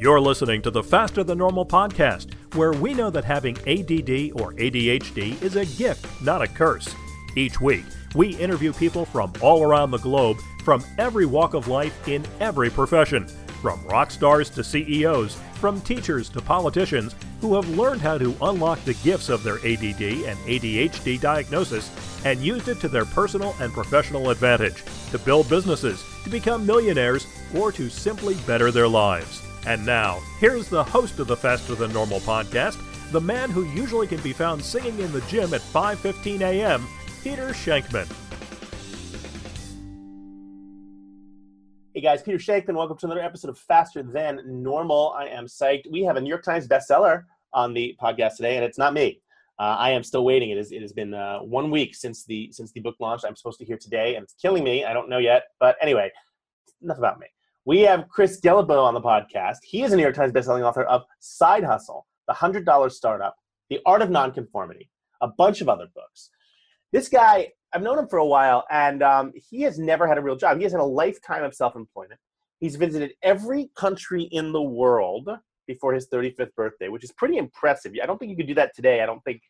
You're listening to the Faster Than Normal podcast, where we know that having ADD or ADHD is a gift, not a curse. Each week, we interview people from all around the globe, from every walk of life in every profession, from rock stars to CEOs, from teachers to politicians, who have learned how to unlock the gifts of their ADD and ADHD diagnosis and used it to their personal and professional advantage to build businesses, to become millionaires, or to simply better their lives. And now, here's the host of the Faster Than Normal podcast, the man who usually can be found singing in the gym at 5:15 a.m., Peter Shankman. Hey guys, Peter Shankman. Welcome to another episode of Faster Than Normal. I am psyched. We have a New York Times bestseller on the podcast today, and it's not me. Uh, I am still waiting. It, is, it has been uh, one week since the since the book launched. I'm supposed to hear today, and it's killing me. I don't know yet, but anyway, enough about me. We have Chris Guillebeau on the podcast. He is a New York Times bestselling author of Side Hustle, The $100 Startup, The Art of Nonconformity, a bunch of other books. This guy, I've known him for a while, and um, he has never had a real job. He has had a lifetime of self employment. He's visited every country in the world before his 35th birthday, which is pretty impressive. I don't think you could do that today. I don't think,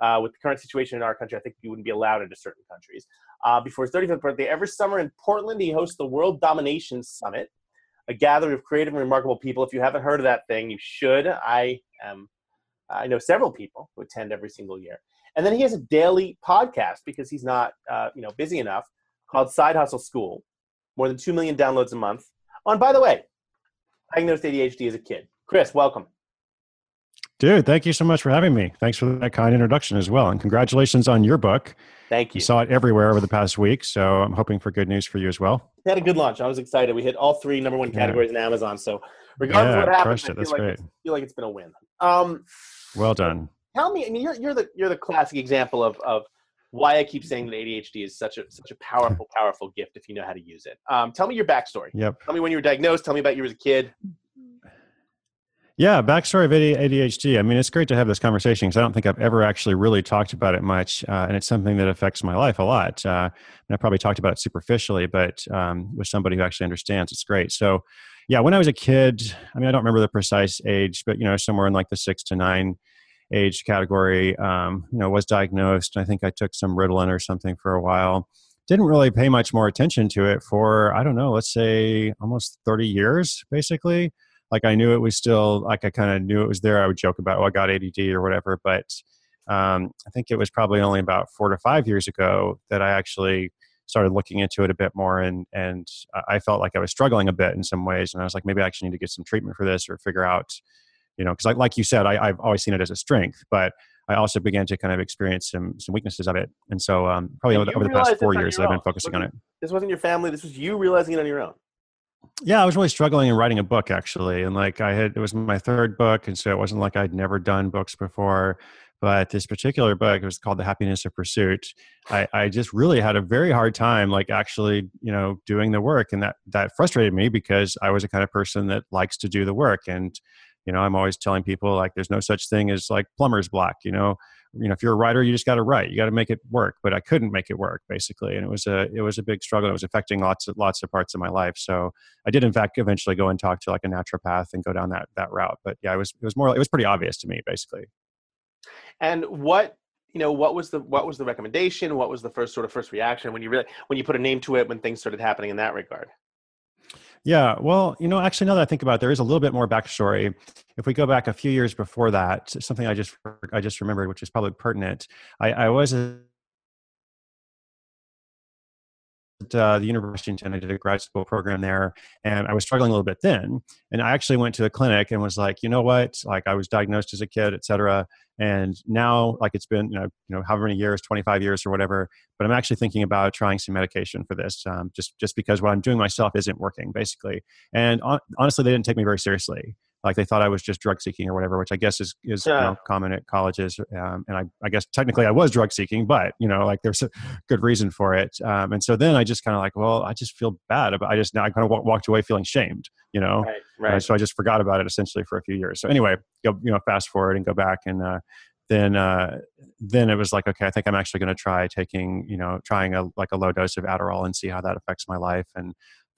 uh, with the current situation in our country, I think you wouldn't be allowed into certain countries. Uh, before his 35th birthday, every summer in Portland, he hosts the World Domination Summit a gathering of creative and remarkable people. If you haven't heard of that thing, you should. I am. I know several people who attend every single year. And then he has a daily podcast because he's not, uh, you know, busy enough, called Side Hustle School. More than two million downloads a month. Oh, and by the way, I diagnosed ADHD as a kid. Chris, welcome. Dude, thank you so much for having me. Thanks for that kind introduction as well. And congratulations on your book. Thank you. You saw it everywhere over the past week, so I'm hoping for good news for you as well. We had a good launch. I was excited. We hit all three number one categories yeah. in Amazon. So regardless yeah, of what happens, it. I feel That's like, great. feel like it's been a win. Um, well done. Tell me, I mean, you're, you're the you're the classic example of of why I keep saying that ADHD is such a such a powerful powerful gift if you know how to use it. Um, tell me your backstory. Yep. Tell me when you were diagnosed. Tell me about you as a kid. Yeah, backstory of ADHD. I mean, it's great to have this conversation because I don't think I've ever actually really talked about it much, uh, and it's something that affects my life a lot. Uh, and I probably talked about it superficially, but um, with somebody who actually understands, it's great. So, yeah, when I was a kid, I mean, I don't remember the precise age, but you know, somewhere in like the six to nine age category, um, you know, was diagnosed. I think I took some Ritalin or something for a while. Didn't really pay much more attention to it for I don't know, let's say almost thirty years, basically like I knew it was still like I kind of knew it was there. I would joke about, oh, I got ADD or whatever. But um, I think it was probably only about four to five years ago that I actually started looking into it a bit more, and and I felt like I was struggling a bit in some ways, and I was like, maybe I actually need to get some treatment for this or figure out, you know, because like like you said, I, I've always seen it as a strength, but I also began to kind of experience some some weaknesses of it, and so um, probably over, over the past four years, I've been focusing on it. This wasn't your family. This was you realizing it on your own yeah, I was really struggling in writing a book actually, and like I had, it was my third book, and so it wasn't like I'd never done books before. But this particular book, it was called "The Happiness of Pursuit." I, I just really had a very hard time, like actually, you know, doing the work, and that that frustrated me because I was a kind of person that likes to do the work, and you know, I'm always telling people like, there's no such thing as like plumber's block. You know, you know if you're a writer you just got to write you got to make it work but i couldn't make it work basically and it was a it was a big struggle it was affecting lots of lots of parts of my life so i did in fact eventually go and talk to like a naturopath and go down that that route but yeah it was it was more it was pretty obvious to me basically. And what you know what was the what was the recommendation? What was the first sort of first reaction when you really when you put a name to it when things started happening in that regard yeah, well, you know, actually, now that I think about it, there is a little bit more backstory. If we go back a few years before that, something I just I just remembered, which is probably pertinent. I, I was a uh, the University of I did a grad school program there, and I was struggling a little bit then. And I actually went to the clinic and was like, you know what? Like I was diagnosed as a kid, et cetera. And now, like it's been, you know, you know, however many years, 25 years or whatever. But I'm actually thinking about trying some medication for this, um, just just because what I'm doing myself isn't working, basically. And on, honestly, they didn't take me very seriously like they thought I was just drug seeking or whatever, which I guess is is yeah. you know, common at colleges. Um, and I, I guess technically I was drug seeking, but you know, like there's a good reason for it. Um, and so then I just kind of like, well, I just feel bad about. I just now I kind of walked away feeling shamed, you know. Right, right. Uh, so I just forgot about it essentially for a few years. So anyway, go you know fast forward and go back and. Uh, then uh, then it was like okay i think i'm actually going to try taking you know trying a like a low dose of adderall and see how that affects my life and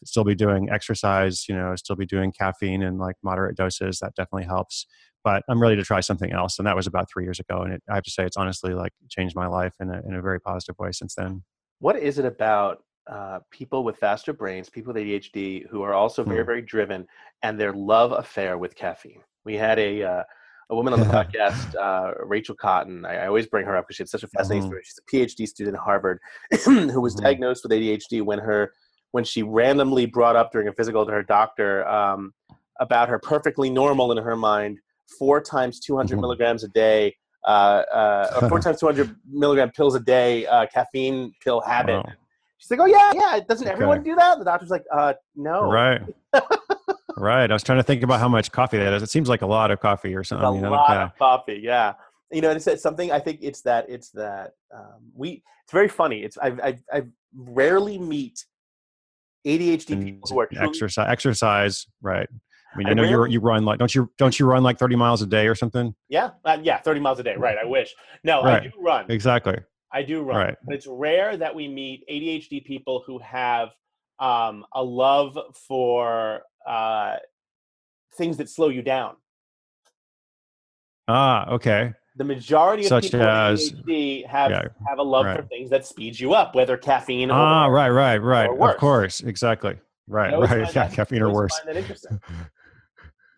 still be doing exercise, you know, still be doing caffeine in like moderate doses. That definitely helps. But I'm ready to try something else. And that was about three years ago. And it, I have to say, it's honestly like changed my life in a, in a very positive way since then. What is it about uh, people with faster brains, people with ADHD, who are also very, hmm. very driven, and their love affair with caffeine? We had a uh, a woman on the podcast, uh, Rachel Cotton. I, I, always bring her up because she had such a fascinating mm-hmm. story. She's a PhD student at Harvard who was mm-hmm. diagnosed with ADHD when her when she randomly brought up during a physical to her doctor um, about her perfectly normal in her mind four times 200 mm-hmm. milligrams a day uh, uh, four times 200 milligram pills a day uh, caffeine pill habit wow. she's like oh yeah yeah doesn't okay. everyone do that the doctor's like uh no right right i was trying to think about how much coffee that is it seems like a lot of coffee or something a you know? lot yeah. of coffee yeah you know it's, it's something i think it's that it's that um, we it's very funny it's i i rarely meet ADHD and people who are truly- exercise, exercise, right? I mean, I, I know you you run like don't you don't you run like thirty miles a day or something? Yeah, uh, yeah, thirty miles a day. Right. I wish. No, right. I do run. Exactly. I do run. Right. But it's rare that we meet ADHD people who have um, a love for uh, things that slow you down. Ah, okay the majority of Such people as, with ADHD have yeah, have a love right. for things that speed you up, whether caffeine. Ah, or, right, right, right. Of course, exactly. Right, right. Yeah, caffeine or worse.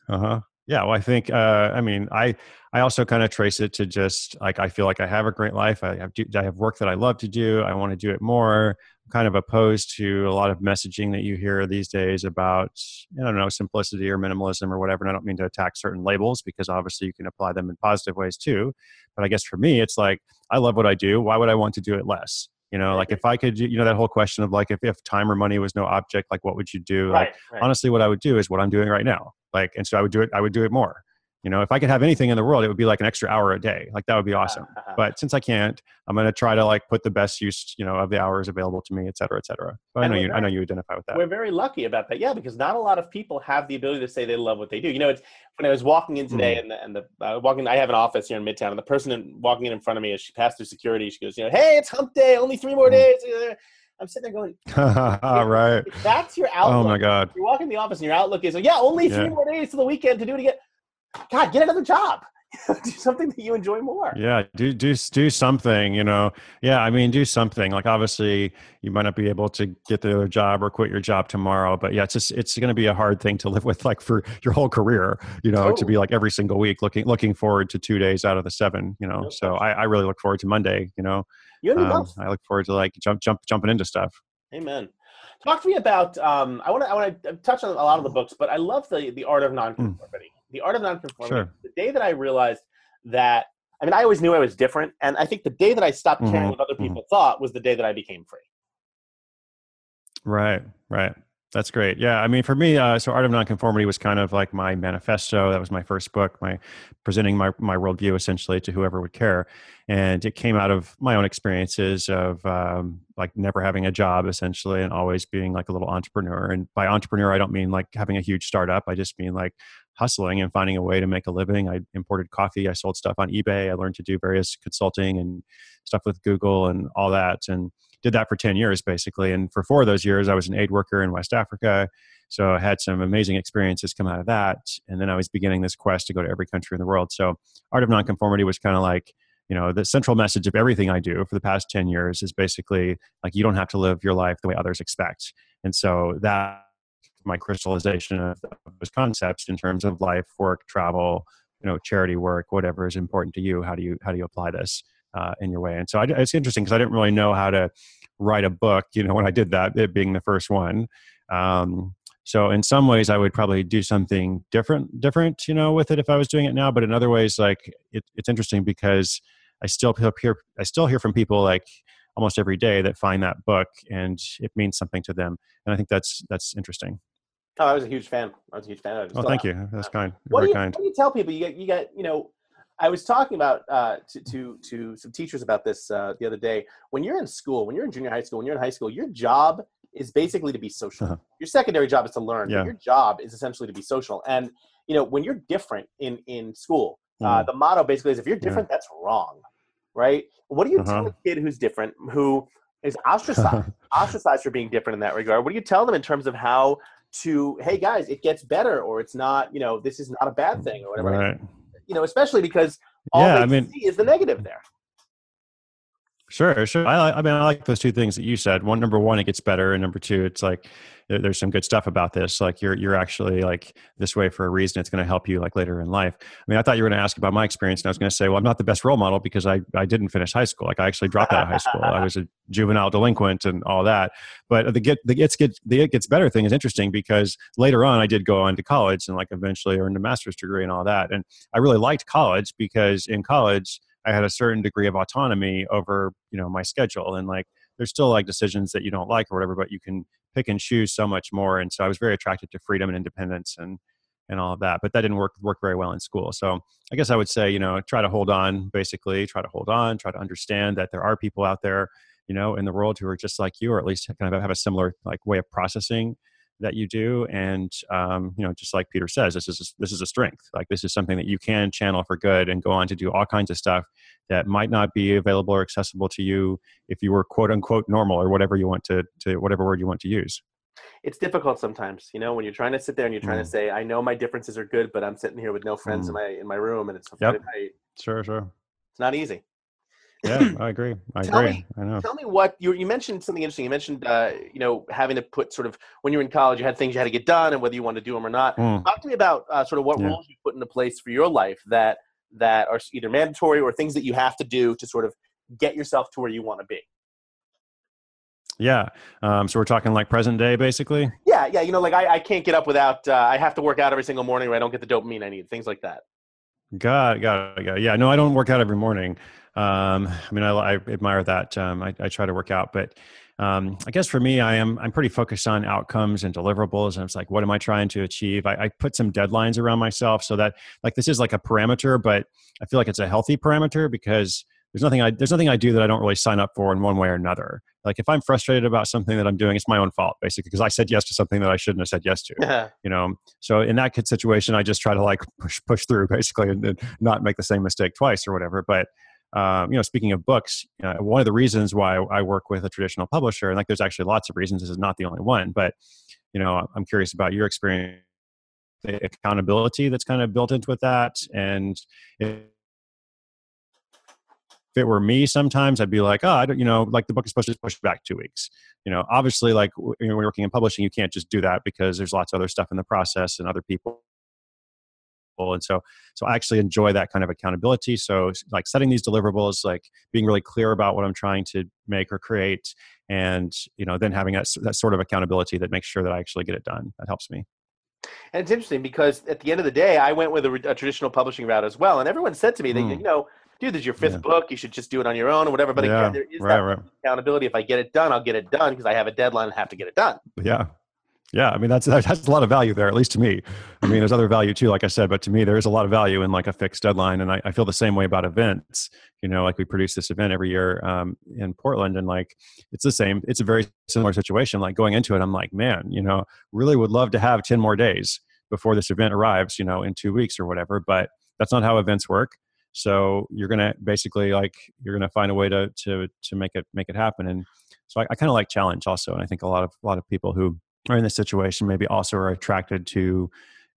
uh huh. Yeah. Well, I think. Uh, I mean, I I also kind of trace it to just like I feel like I have a great life. I have I have work that I love to do. I want to do it more kind of opposed to a lot of messaging that you hear these days about I don't know simplicity or minimalism or whatever. And I don't mean to attack certain labels because obviously you can apply them in positive ways too. But I guess for me, it's like I love what I do. Why would I want to do it less? You know, like if I could, you know, that whole question of like if, if time or money was no object, like what would you do? Right, like right. honestly, what I would do is what I'm doing right now. Like, and so I would do it. I would do it more you know if i could have anything in the world it would be like an extra hour a day like that would be awesome but since i can't i'm going to try to like put the best use you know of the hours available to me et cetera et cetera but i know you very, i know you identify with that we're very lucky about that yeah because not a lot of people have the ability to say they love what they do you know it's when i was walking in today mm. and the, and the uh, walking i have an office here in midtown and the person in, walking in in front of me as she passed through security she goes you know hey it's hump day only three more mm. days I'm sitting there going, All right. That's your outlook. Oh my God. You walk in the office and your outlook is, yeah, only three yeah. more days to the weekend to do it again. God, get another job. do something that you enjoy more. Yeah, do do do something. You know, yeah. I mean, do something. Like obviously, you might not be able to get the other job or quit your job tomorrow, but yeah, it's just it's going to be a hard thing to live with, like for your whole career. You know, to be like every single week looking looking forward to two days out of the seven. You know, no so I, I really look forward to Monday. You know, you um, I look forward to like jump jump jumping into stuff. Amen. Talk to me about. Um, I want to I want to touch on a lot of the books, but I love the the art of hmm. nonconformity. Mm the art of nonconformity. Sure. The day that I realized that, I mean, I always knew I was different, and I think the day that I stopped caring mm-hmm. what other mm-hmm. people mm-hmm. thought was the day that I became free. Right, right. That's great. Yeah, I mean, for me, uh, so Art of Nonconformity was kind of like my manifesto. That was my first book, my presenting my my worldview essentially to whoever would care, and it came out of my own experiences of um, like never having a job essentially, and always being like a little entrepreneur. And by entrepreneur, I don't mean like having a huge startup. I just mean like hustling and finding a way to make a living. I imported coffee. I sold stuff on eBay. I learned to do various consulting and stuff with Google and all that, and did that for 10 years basically. And for four of those years, I was an aid worker in West Africa. So I had some amazing experiences come out of that. And then I was beginning this quest to go to every country in the world. So Art of Nonconformity was kind of like, you know, the central message of everything I do for the past 10 years is basically like you don't have to live your life the way others expect. And so that my crystallization of those concepts in terms of life, work, travel, you know, charity work, whatever is important to you. How do you how do you apply this? uh, in your way. And so I, it's interesting because I didn't really know how to write a book. You know, when I did that, it being the first one. Um, so in some ways, I would probably do something different, different, you know, with it if I was doing it now. But in other ways, like it, it's interesting because I still hear, I still hear from people like almost every day that find that book and it means something to them. And I think that's that's interesting. Oh, I was a huge fan. I was a huge fan of it. Oh, thank you. That's kind. What Very do, you, kind. what do you tell people? You get, you get, you know, I was talking about uh, to, to to some teachers about this uh, the other day. When you're in school, when you're in junior high school, when you're in high school, your job is basically to be social. Uh-huh. Your secondary job is to learn. Yeah. Your job is essentially to be social. And you know, when you're different in in school, uh, Mm. the motto basically is if you're different, that's wrong, right? What do you tell Uh-huh. a kid who's different, who is ostracized, ostracized for being different in that regard? What do you tell them in terms of how to, hey guys, it gets better, or it's not, you know, this is not a bad thing, or whatever. right. You know, especially because all Yeah, they I mean- see is the negative there. Sure, sure. I, I mean, I like those two things that you said. One, number one, it gets better, and number two, it's like there- there's some good stuff about this. Like you're you're actually like this way for a reason. It's going to help you like later in life. I mean, I thought you were going to ask about my experience, and I was going to say, well, I'm not the best role model because I I didn't finish high school. Like I actually dropped out of high school. I was a juvenile delinquent and all that. But the get the gets get the it gets better thing is interesting because later on I did go on to college and like eventually earned a master's degree and all that. And I really liked college because in college I had a certain degree of autonomy over, you know, my schedule. And like, there's still like decisions that you don't like or whatever, but you can pick and choose so much more. And so I was very attracted to freedom and independence and, and all of that. But that didn't work work very well in school. So I guess I would say, you know, try to hold on, basically, try to hold on, try to understand that there are people out there, you know, in the world who are just like you, or at least kind of have a similar like way of processing that you do and um, you know just like peter says this is this is a strength like this is something that you can channel for good and go on to do all kinds of stuff that might not be available or accessible to you if you were quote unquote normal or whatever you want to to whatever word you want to use It's difficult sometimes, you know, when you're trying to sit there and you're trying Mm. to say, I know my differences are good, but I'm sitting here with no friends in Mm. my in my room and it's Yep. Night. sure sure It's not easy. Yeah i agree i Tell agree me- i know Tell me what you you mentioned something interesting. You mentioned uh, you know having to put sort of when you were in college, you had things you had to get done, and whether you wanted to do them or not. Mm. Talk to me about uh, sort of what Yeah. rules you put into place for your life that that are either mandatory or things that you have to do to sort of get yourself to where you want to be. yeah um, so we're talking like present day basically Yeah, yeah. You know, like I, I can't get up without uh, I have to work out every single morning, or I don't get the dopamine I need. Things like that. God, God, got it, got it. Yeah, no, I don't work out every morning. Um, I mean, I, I admire that. Um, I, I try to work out, but um, I guess for me, I am I'm pretty focused on outcomes and deliverables. And it's like, what am I trying to achieve? I, I put some deadlines around myself so that like this is like a parameter, but I feel like it's a healthy parameter because there's nothing I there's nothing I do that I don't really sign up for in one way or another. Like if I'm frustrated about something that I'm doing, it's my own fault basically because I said yes to something that I shouldn't have said yes to Yeah. you know so in that situation i just try to like push push through basically and, and not make the same mistake twice or whatever but um, you know speaking of books uh, one of the reasons why i work with a traditional publisher and like there's actually lots of reasons this is not the only one but you know i'm curious about your experience the accountability that's kind of built into with that and if it were me sometimes i'd be like oh i don't you know like the book is supposed to push back two weeks. You know obviously like w- when you're working in publishing you can't just do that because there's lots of other stuff in the process and other people and so so i actually enjoy that kind of accountability so like setting these deliverables like being really clear about what i'm trying to make or create and you know then having that, that sort of accountability that makes sure that i actually get it done that helps me And it's interesting because at the end of the day, I went with a, a traditional publishing route as well, and everyone said to me, that, Mm. you know, dude, this is your fifth Yeah. book. You should just do it on your own or whatever. But Yeah, again, there is right that right accountability. If I get it done, I'll get it done because I have a deadline and have to get it done. Yeah. Yeah. I mean, that's, that has a lot of value there, at least to me. I mean, there's other value too, like I said, but to me, there is a lot of value in like a fixed deadline. And I, I feel the same way about events. You know, like we produce this event every year um, in Portland and like it's the same. It's a very similar situation. Like going into it, I'm like, man, you know, really would love to have 10 more days before this event arrives, you know, in two weeks or whatever. But that's not how events work. So you're gonna basically like you're gonna find a way to to to make it make it happen. And so I, I kind of like challenge also. And I think a lot of a lot of people who are in this situation maybe also are attracted to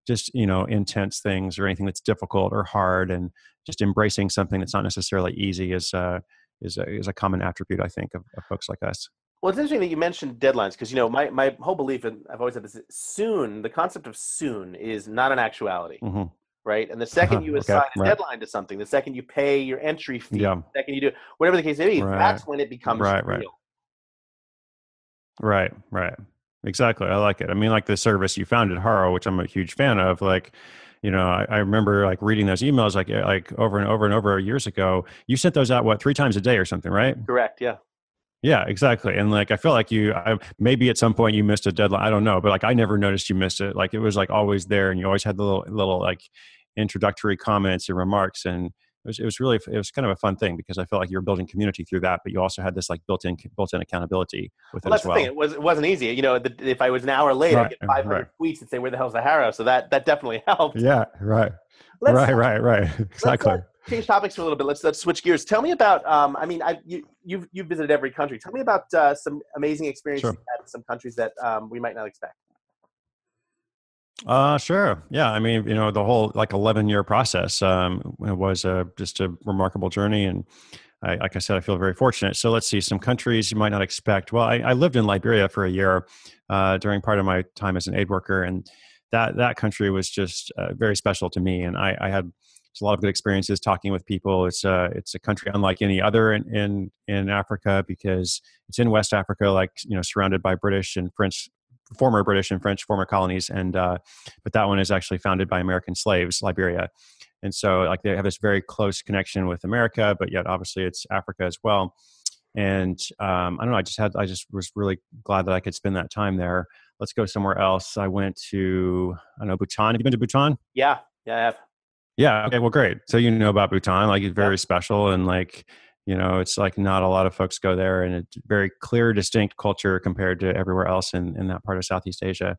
just you know intense things or anything that's difficult or hard and just embracing something that's not necessarily easy is uh is a, is a common attribute i think of, of folks like us Well, it's interesting that you mentioned deadlines because you know my, my whole belief, and I've always said this: soon. The concept of soon is not an actuality, hmm right? And the second you Okay, assign a right. deadline to something, the second you pay your entry fee, Yeah. the second you do whatever the case may be, Right. that's when it becomes Right, real. right. Right, right. Exactly. I like it. I mean, like the service you founded, Haro, which I'm a huge fan of. Like, you know, I, I, remember like reading those emails like eh, like over and over and over years ago. You sent those out what three times a day or something, right? Correct. Yeah. Yeah, exactly. And like I feel like you I, maybe at some point you missed a deadline. I don't know, but like I never noticed you missed it. Like it was like always there, and you always had the little little like introductory comments and remarks and it was, it was really it was kind of a fun thing because I felt like you were building community through that, but you also had this like built-in built-in accountability with well, it as well. The thing. It was it wasn't easy. You know, the, if I was an hour late, right. I'd get 500 right. tweets and say, "Where the hell's the HARO?" So that that definitely helped. Yeah, right, let's, right, right, right. Exactly. Let's, uh, change topics for a little bit. Let's let's switch gears. Tell me about. Um, I mean, I you you've you've visited every country. Tell me about uh, some amazing experiences sure. in some countries that um, we might not expect. Uh, sure. Yeah. I mean, you know, the whole like 11 year process um, was a, just a remarkable journey. And I, like I said, I feel very fortunate. So let's see some countries you might not expect. Well, I, I lived in Liberia for a year uh, during part of my time as an aid worker. And that, that country was just uh, very special to me. And I, I had a lot of good experiences talking with people. It's a, it's a country unlike any other in, in, in Africa because it's in West Africa, like, you know, surrounded by British and French former British and French former colonies, and uh, but that one is actually founded by American slaves, Liberia, and so like they have this very close connection with America, but yet obviously it's Africa as well. And um, I don't know. I just had. I just was really glad that I could spend that time there. Let's go somewhere else. I went to I don't know Bhutan. Have you been to Bhutan? Yeah, yeah, I have. Yeah. Okay. Well, great. So you know about Bhutan, like it's very yeah. special, and like you know it's like not a lot of folks go there and it's very clear distinct culture compared to everywhere else in, in that part of southeast asia.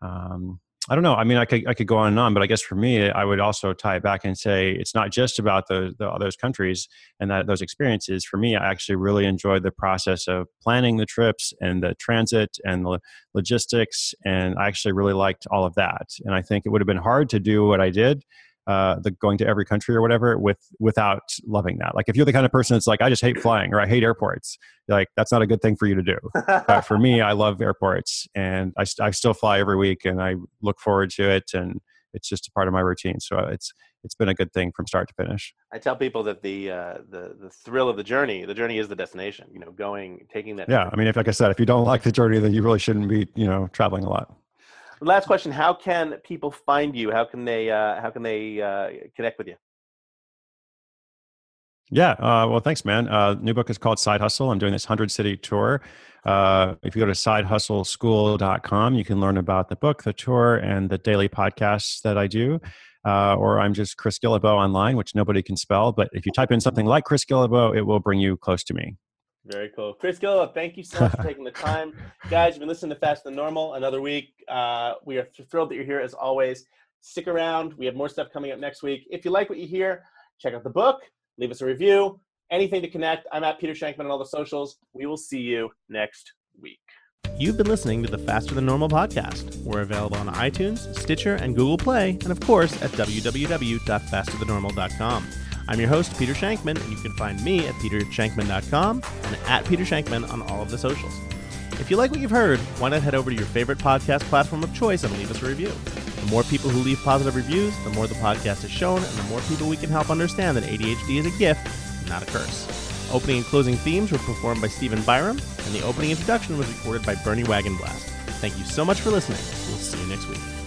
Um, i don't know i mean I could, I could go on and on but i guess for me i would also tie it back and say it's not just about the, the those countries and that those experiences. For me i actually really enjoyed the process of planning the trips and the transit and the logistics and i actually really liked all of that. And i think it would have been hard to do what i did uh, the going to every country or whatever with without loving that. Like if you're the kind of person that's like, I just hate flying or I hate airports, like that's not a good thing for you to do. but for me, I love airports and I, I still fly every week and I look forward to it and it's just a part of my routine. So it's it's been a good thing from start to finish. I tell people that the uh, the the thrill of the journey, the journey is the destination. You know, going, taking that. Yeah, I mean, if like I said, if you don't like the journey, then you really shouldn't be, you know, traveling a lot. Last question: How can people find you? How can they uh, how can they uh, connect with you? Yeah, uh, well, thanks, man. Uh, new book is called Side Hustle. I'm doing this 100 city tour. Uh, if you go to sidehustleschool.com, you can learn about the book, the tour, and the daily podcasts that I do. Uh, or I'm just Chris Guillebeau online, which nobody can spell. But if you type in something like Chris Guillebeau, it will bring you close to me. Very cool. Chris Gill, thank you so much for taking the time. Guys, you've been listening to Faster Than Normal another week. Uh, we are thrilled that you're here as always. Stick around. We have more stuff coming up next week. If you like what you hear, check out the book, leave us a review, anything to connect. I'm at Peter Shankman on all the socials. We will see you next week. You've been listening to the Faster Than Normal podcast. We're available on iTunes, Stitcher, and Google Play, and of course at www.fasterthannormal.com. I'm your host, Peter Shankman, and you can find me at petershankman.com and at Peter Shankman on all of the socials. If you like what you've heard, why not head over to your favorite podcast platform of choice and leave us a review? The more people who leave positive reviews, the more the podcast is shown, and the more people we can help understand that ADHD is a gift, not a curse. Opening and closing themes were performed by Stephen Byram, and the opening introduction was recorded by Bernie Wagonblast. Thank you so much for listening. We'll see you next week.